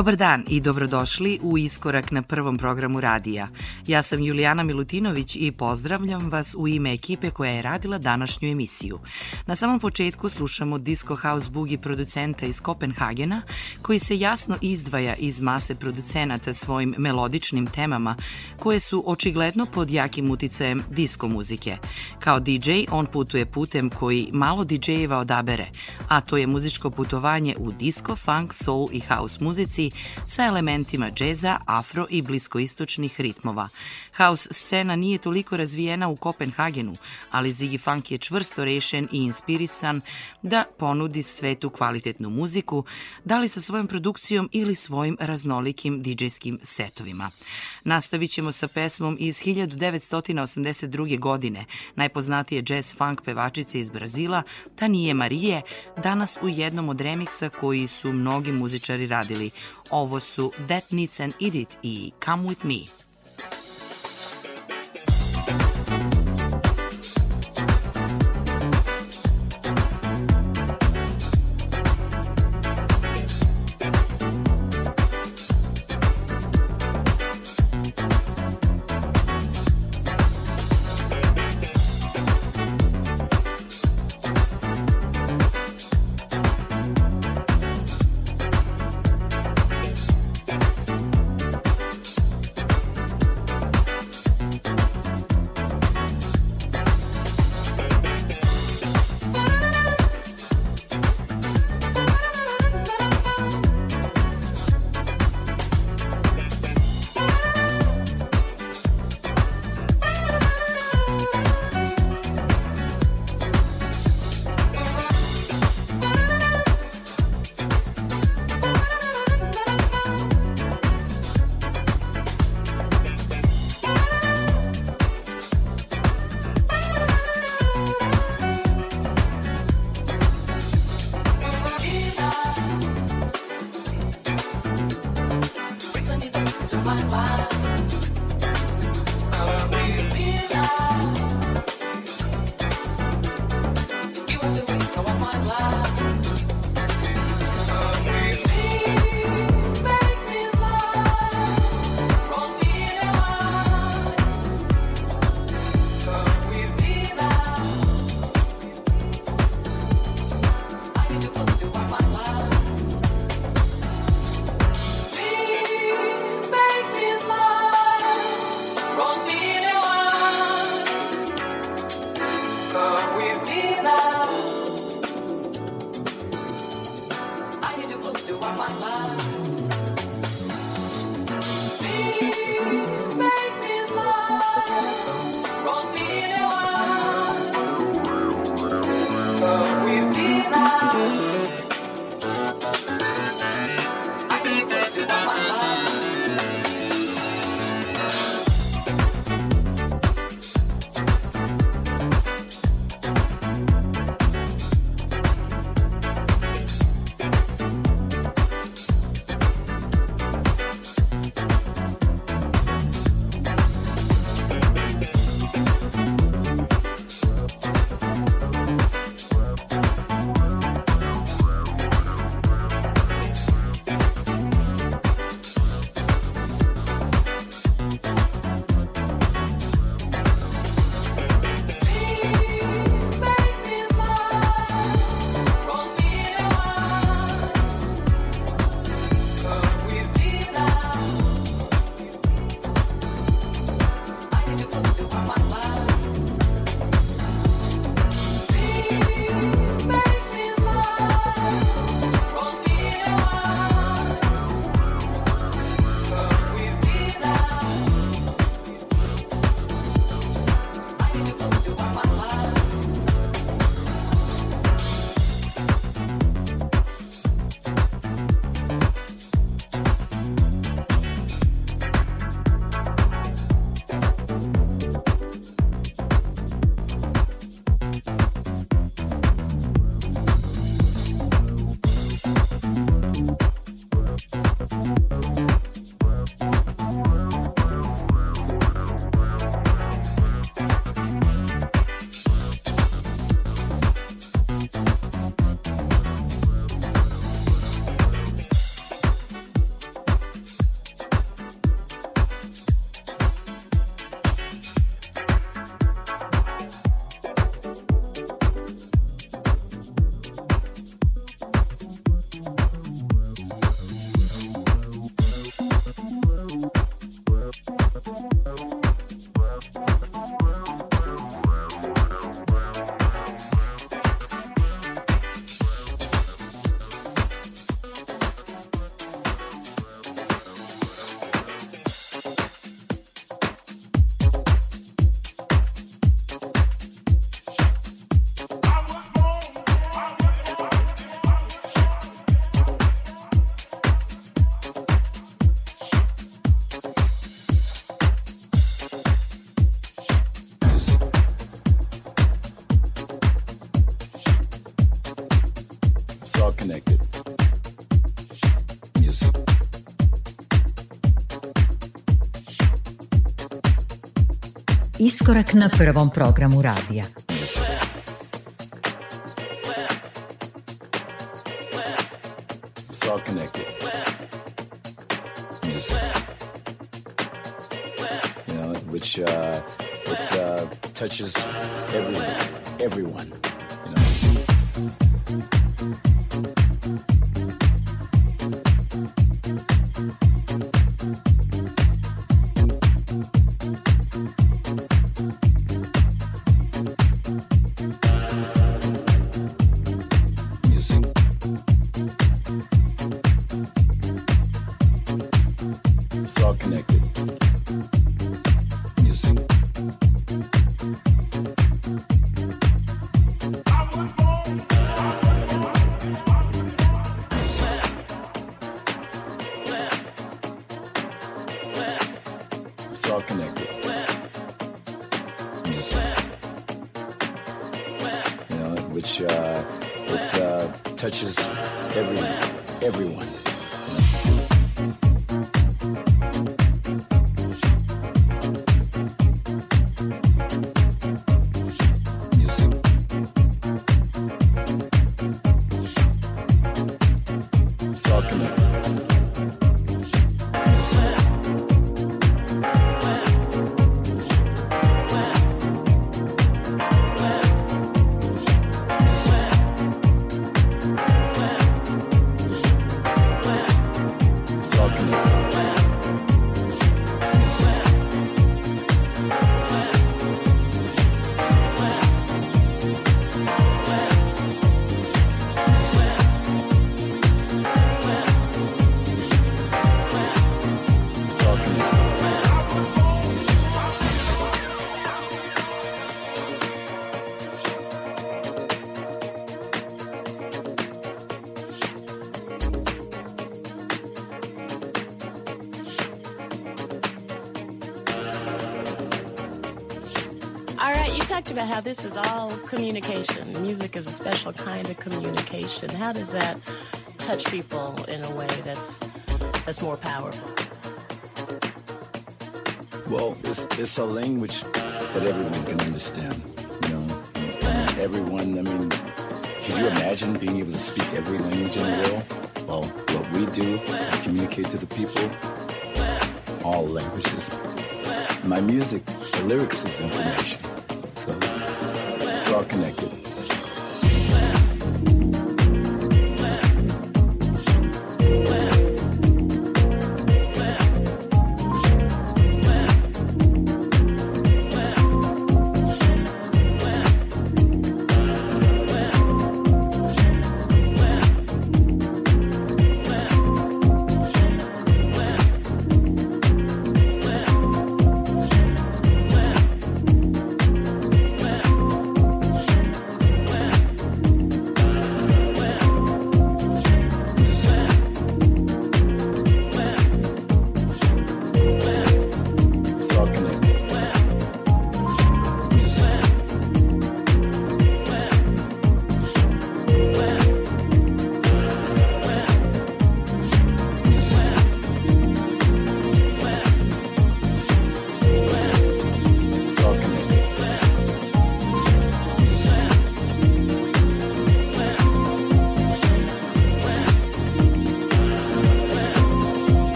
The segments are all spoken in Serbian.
Dobar dan i dobrodošli u Iskorak na prvom programu radija. Ja sam Julijana Milutinović i pozdravljam vas u ime ekipe koja je radila današnju emisiju. Na samom početku slušamo Disco House Boogie producenta iz Kopenhagena, koji se jasno izdvaja iz mase producenata svojim melodičnim temama, koje su očigledno pod jakim uticajem disko muzike. Kao DJ on putuje putem koji malo DJ-eva odabere, a to je muzičko putovanje u disco, funk, soul i house muzici sa elementima džeza, afro i bliskoistočnih ritmova. House scena nije toliko razvijena u Kopenhagenu, ali Ziggy Funk je čvrsto rešen i inspirisan da ponudi svetu kvalitetnu muziku, da li sa svojom produkcijom ili svojim raznolikim DJ-skim setovima. Nastavit ćemo sa pesmom iz 1982. godine, najpoznatije jazz funk pevačice iz Brazila, Tanije Marije, danas u jednom od remiksa koji su mnogi muzičari radili. Ovo su That Needs an Edit i Come With Me. Iskorak na prvom programu radija. Which uh, uh, touches how this is all communication. Music is a special kind of communication. How does that touch people in a way that's that's more powerful? Well, it's, it's a language that everyone can understand. You know, everyone. I mean, can you imagine being able to speak every language in the world? Well, what we do, we communicate to the people, all languages. My music, the lyrics is information are connected.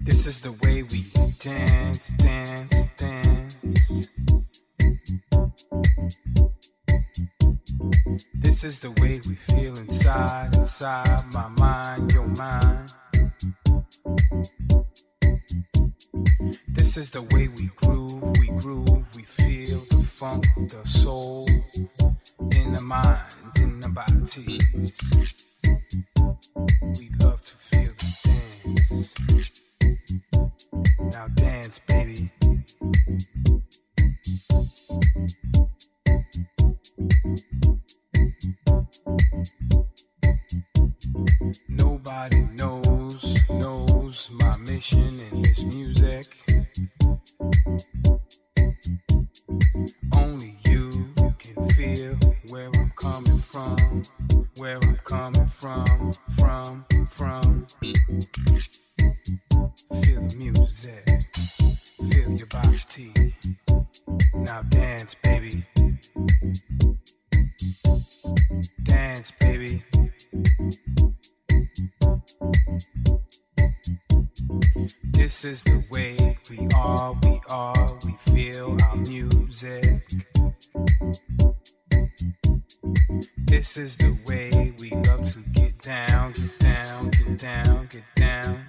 This is the way we dance, dance, dance. This is the way we feel inside, inside my This is the way we love to get down, get down, get down, get down.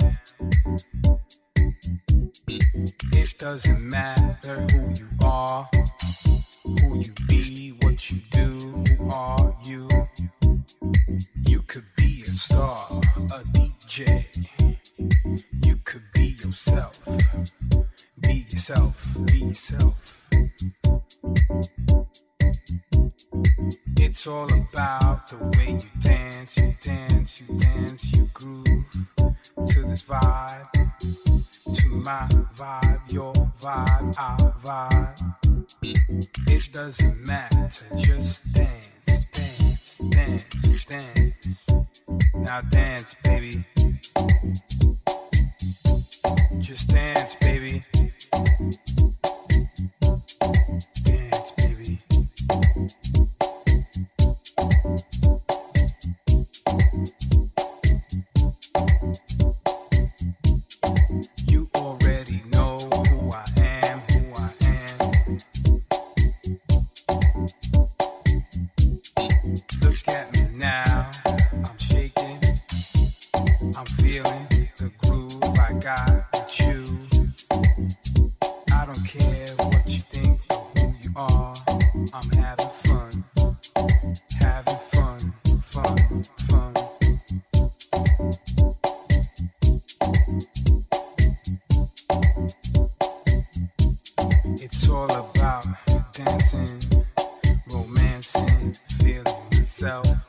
It doesn't matter who you are, who you be, what you do, who are you? You could be a star, a DJ. You could be yourself. Be yourself, be yourself. It's all about the way you dance, you dance, you dance, you groove to this vibe, to my vibe, your vibe, our vibe. It doesn't matter all about dancing, romancing, feeling yourself.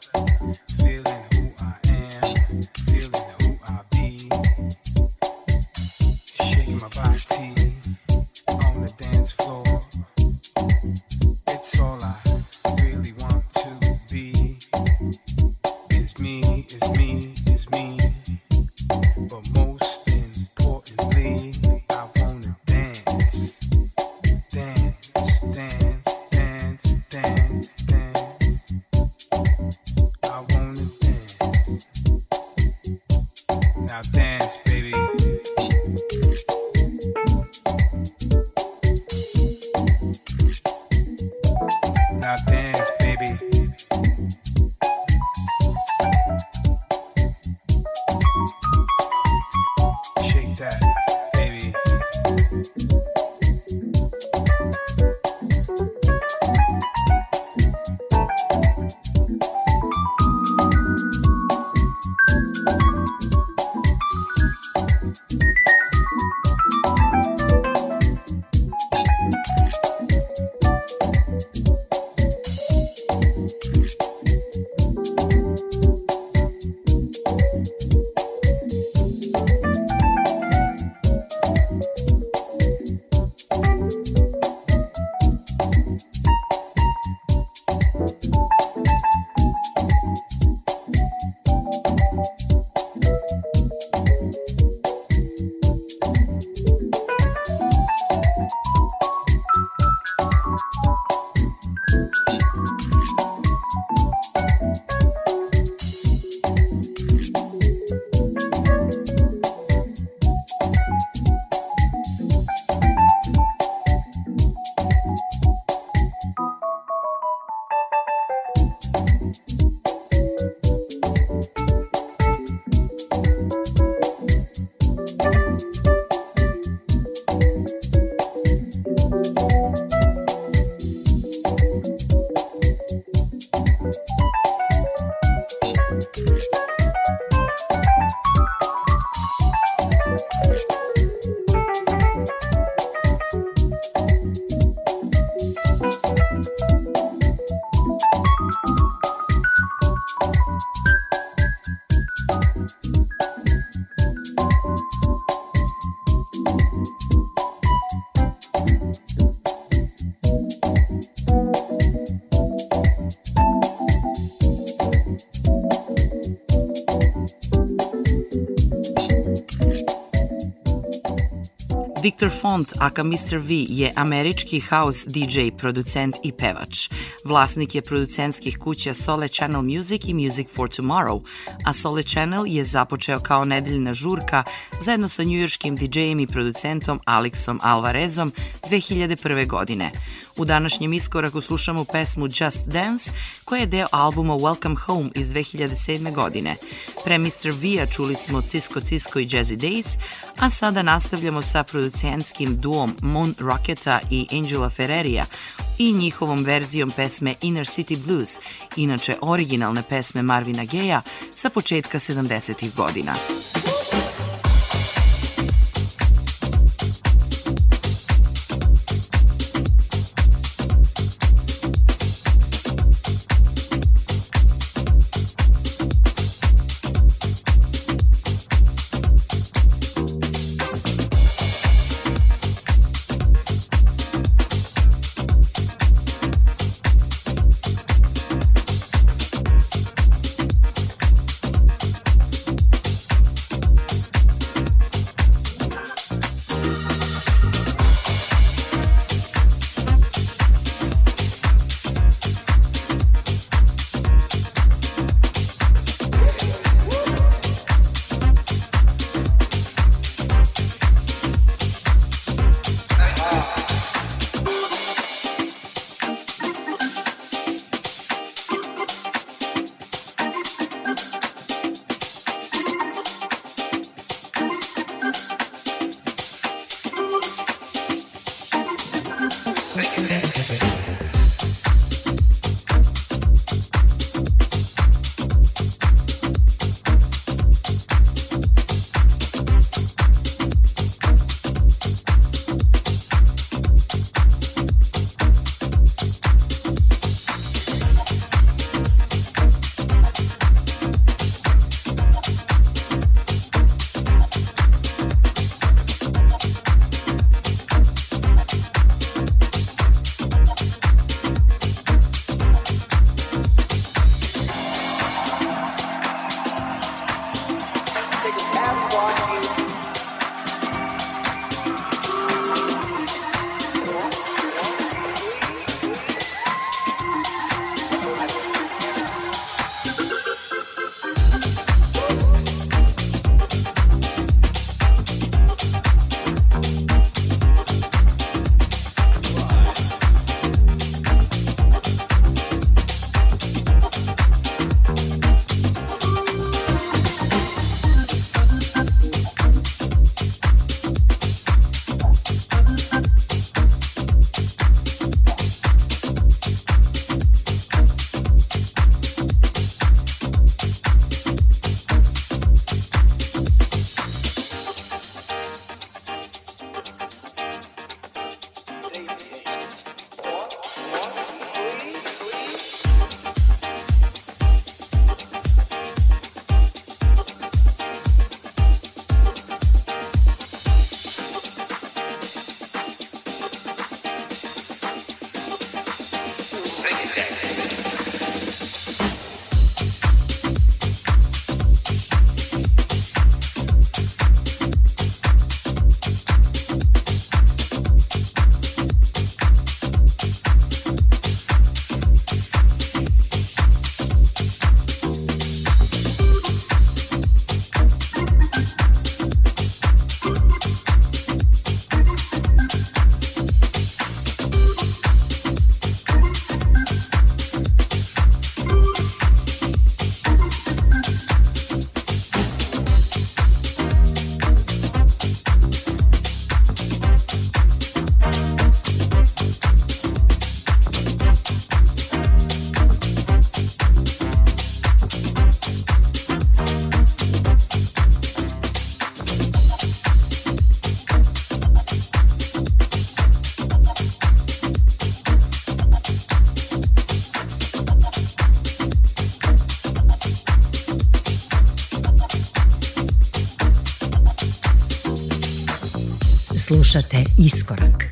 Font, aka Mr. V, je američki house DJ, producent i pevač. Vlasnik je producentskih kuća Sole Channel Music i Music for Tomorrow, a Sole Channel je započeo kao nedeljna žurka zajedno sa njujorškim DJ-em i producentom Alexom Alvarezom 2001. godine. U današnjem iskoraku slušamo pesmu Just Dance, koja je deo albuma Welcome Home iz 2007. godine. Pre Mr. V-a čuli smo Cisco Cisco i Jazzy Days, a sada nastavljamo sa producentskim duom Moon Rocketa i Angela Ferrerija i njihovom verzijom pesme Inner City Blues, inače originalne pesme Marvina Geja sa početka 70. godina. Take it back. Slušate Iskorak.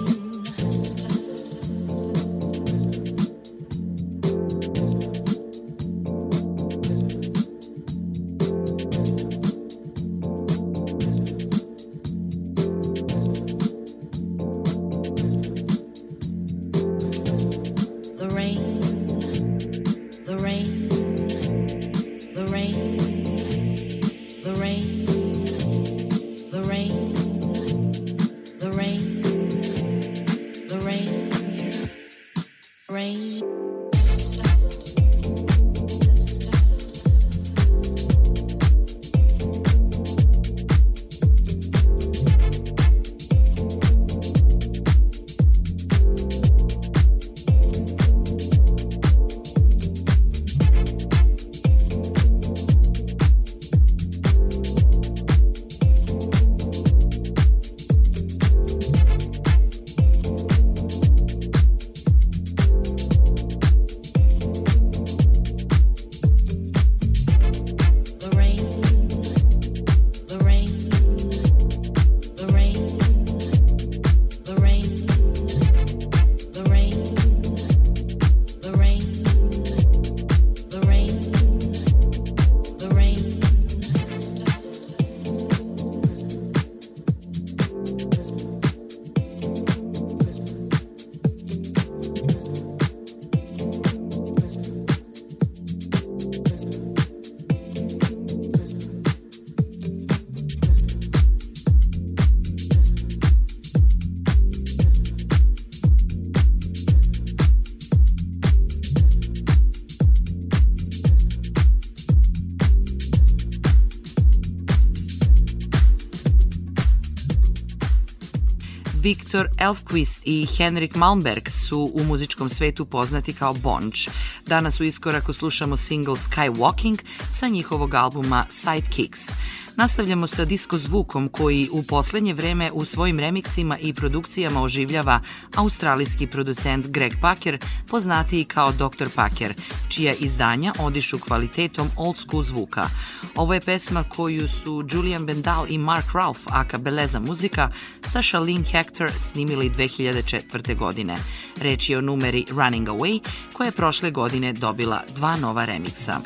Viktor Elfquist i Henrik Malmberg su u muzičkom svetu poznati kao Bonch. Danas u iskoraku slušamo single Skywalking sa njihovog albuma Sidekicks. Nastavljamo sa disko zvukom koji u poslednje vreme u svojim remiksima i produkcijama oživljava australijski producent Greg Packer, poznatiji kao Dr. Packer, čija izdanja odišu kvalitetom old school zvuka. Ovo je pesma koju su Julian Bendal i Mark Ralph, aka Beleza muzika, sa Shalene Hector snimili 2004. godine. Reč je o numeri Running Away, koja je prošle godine dobila dva nova remiksa.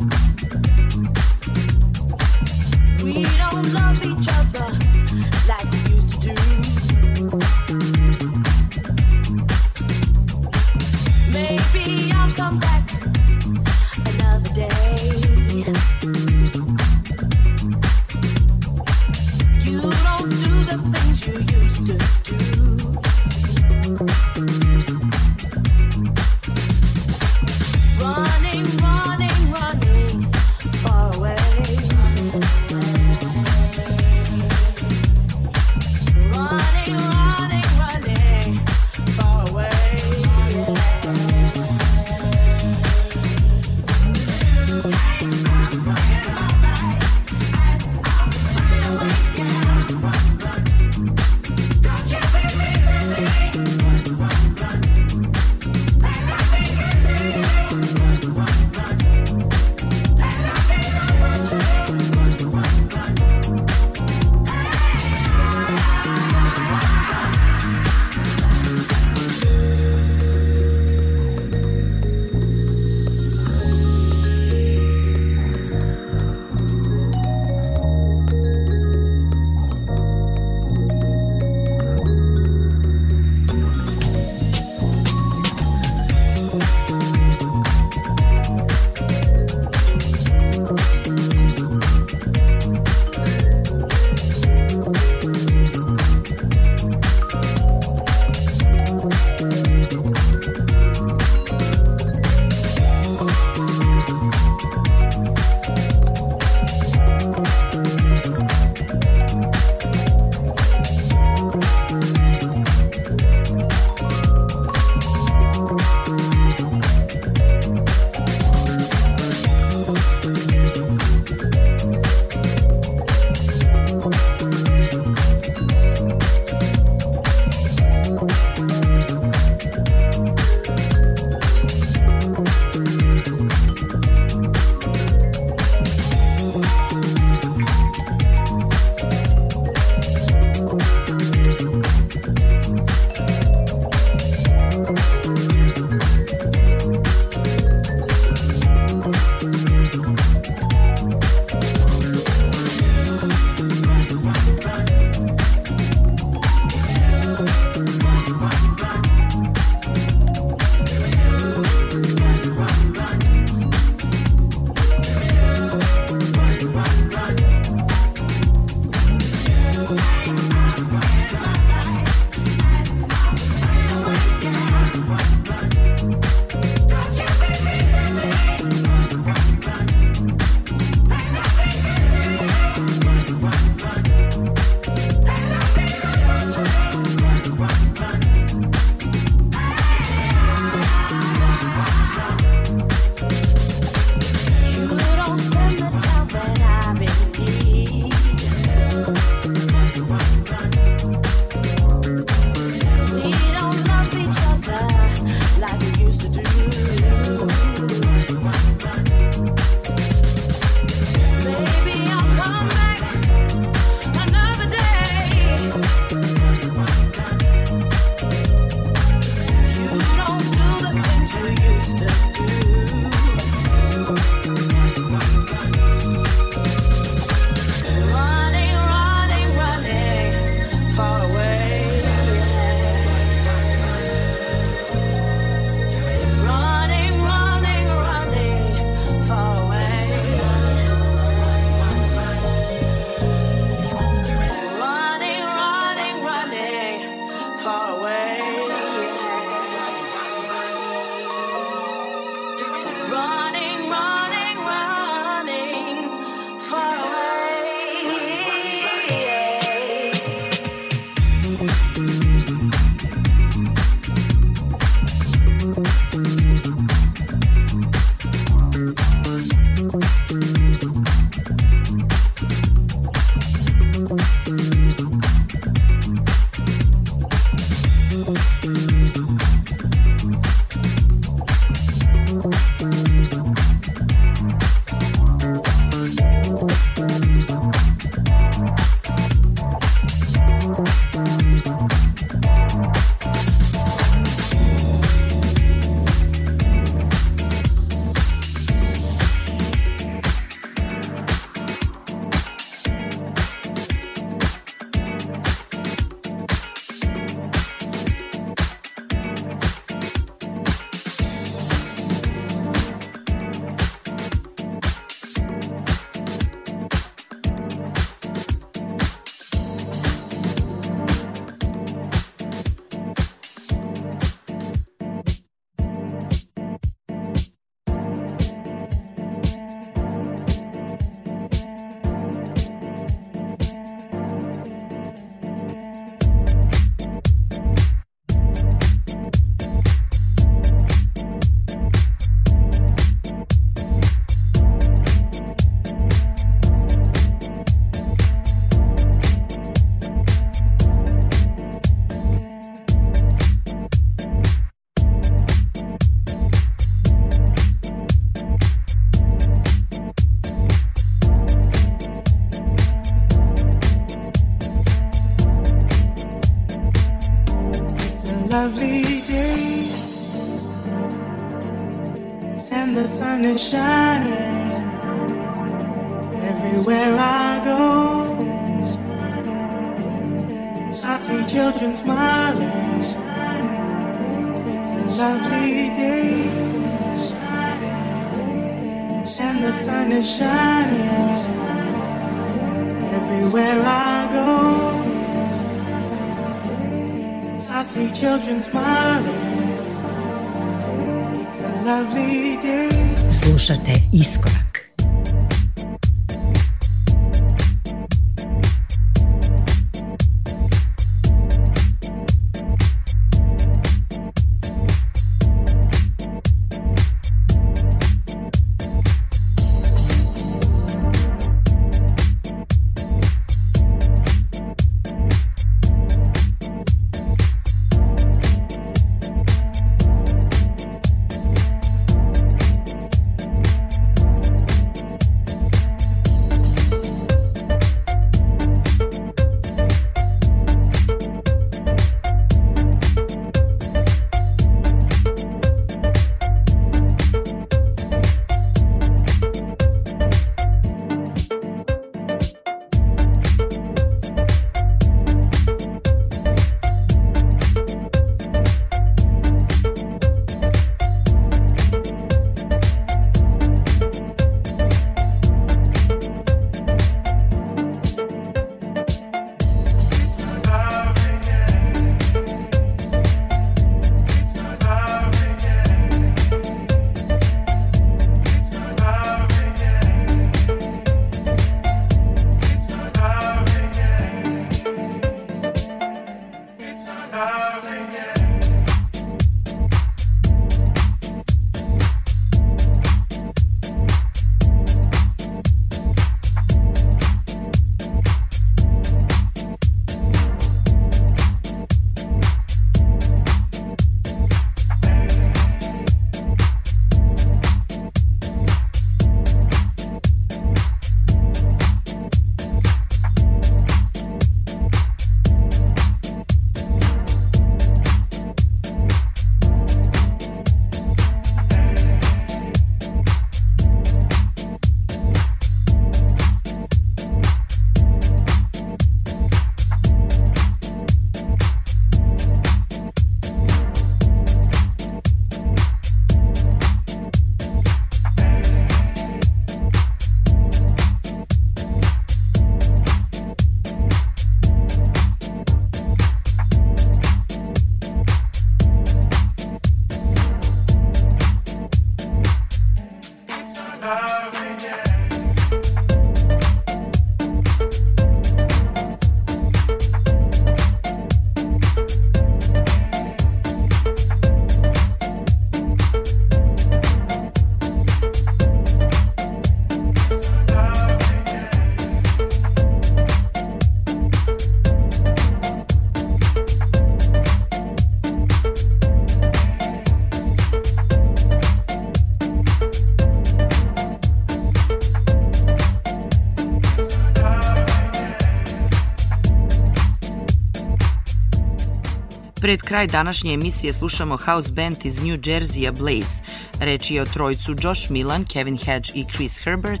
Pred kraj današnje emisije slušamo house band iz New Jersey-a Blaze. Reč je o trojcu Josh Milan, Kevin Hedge i Chris Herbert,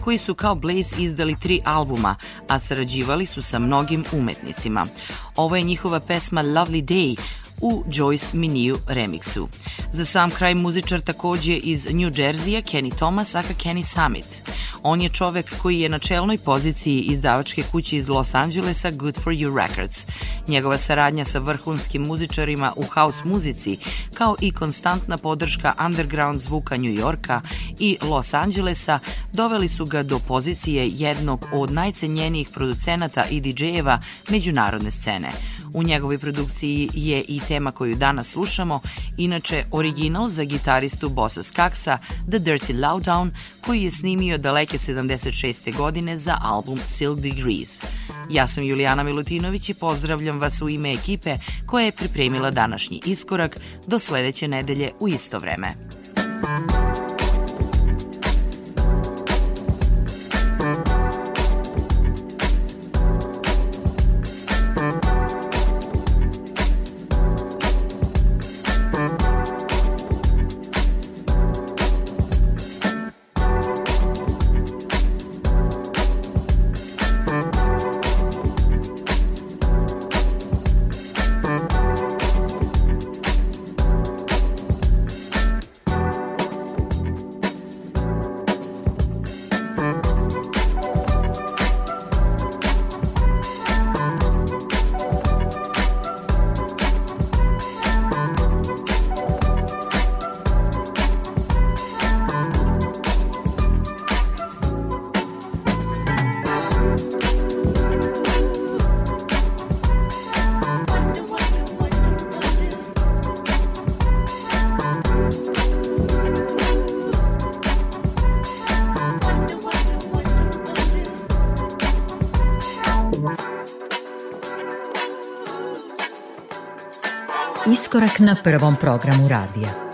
koji su kao Blaze izdali tri albuma, a sarađivali su sa mnogim umetnicima. Ovo je njihova pesma Lovely Day, u Joyce Miniju remiksu. Za sam kraj muzičar takođe iz New Jersey-a Kenny Thomas, aka Kenny Summit. On je čovek koji je na čelnoj poziciji izdavačke kuće iz Los Angelesa Good For You Records. Njegova saradnja sa vrhunskim muzičarima u house muzici, kao i konstantna podrška underground zvuka New Yorka i Los Angelesa, doveli su ga do pozicije jednog od najcenjenijih producenata i DJ-eva međunarodne scene. U njegovoj produkciji je i tema koju danas slušamo, inače original za gitaristu Bossa Skaksa The Dirty Lowdown, koji je snimio daleke 76. godine za album Silk Degrees. Ja sam Julijana Milutinović i pozdravljam vas u ime ekipe koja je pripremila današnji iskorak do sledeće nedelje u isto vreme. Iskorak na prvom programu radija.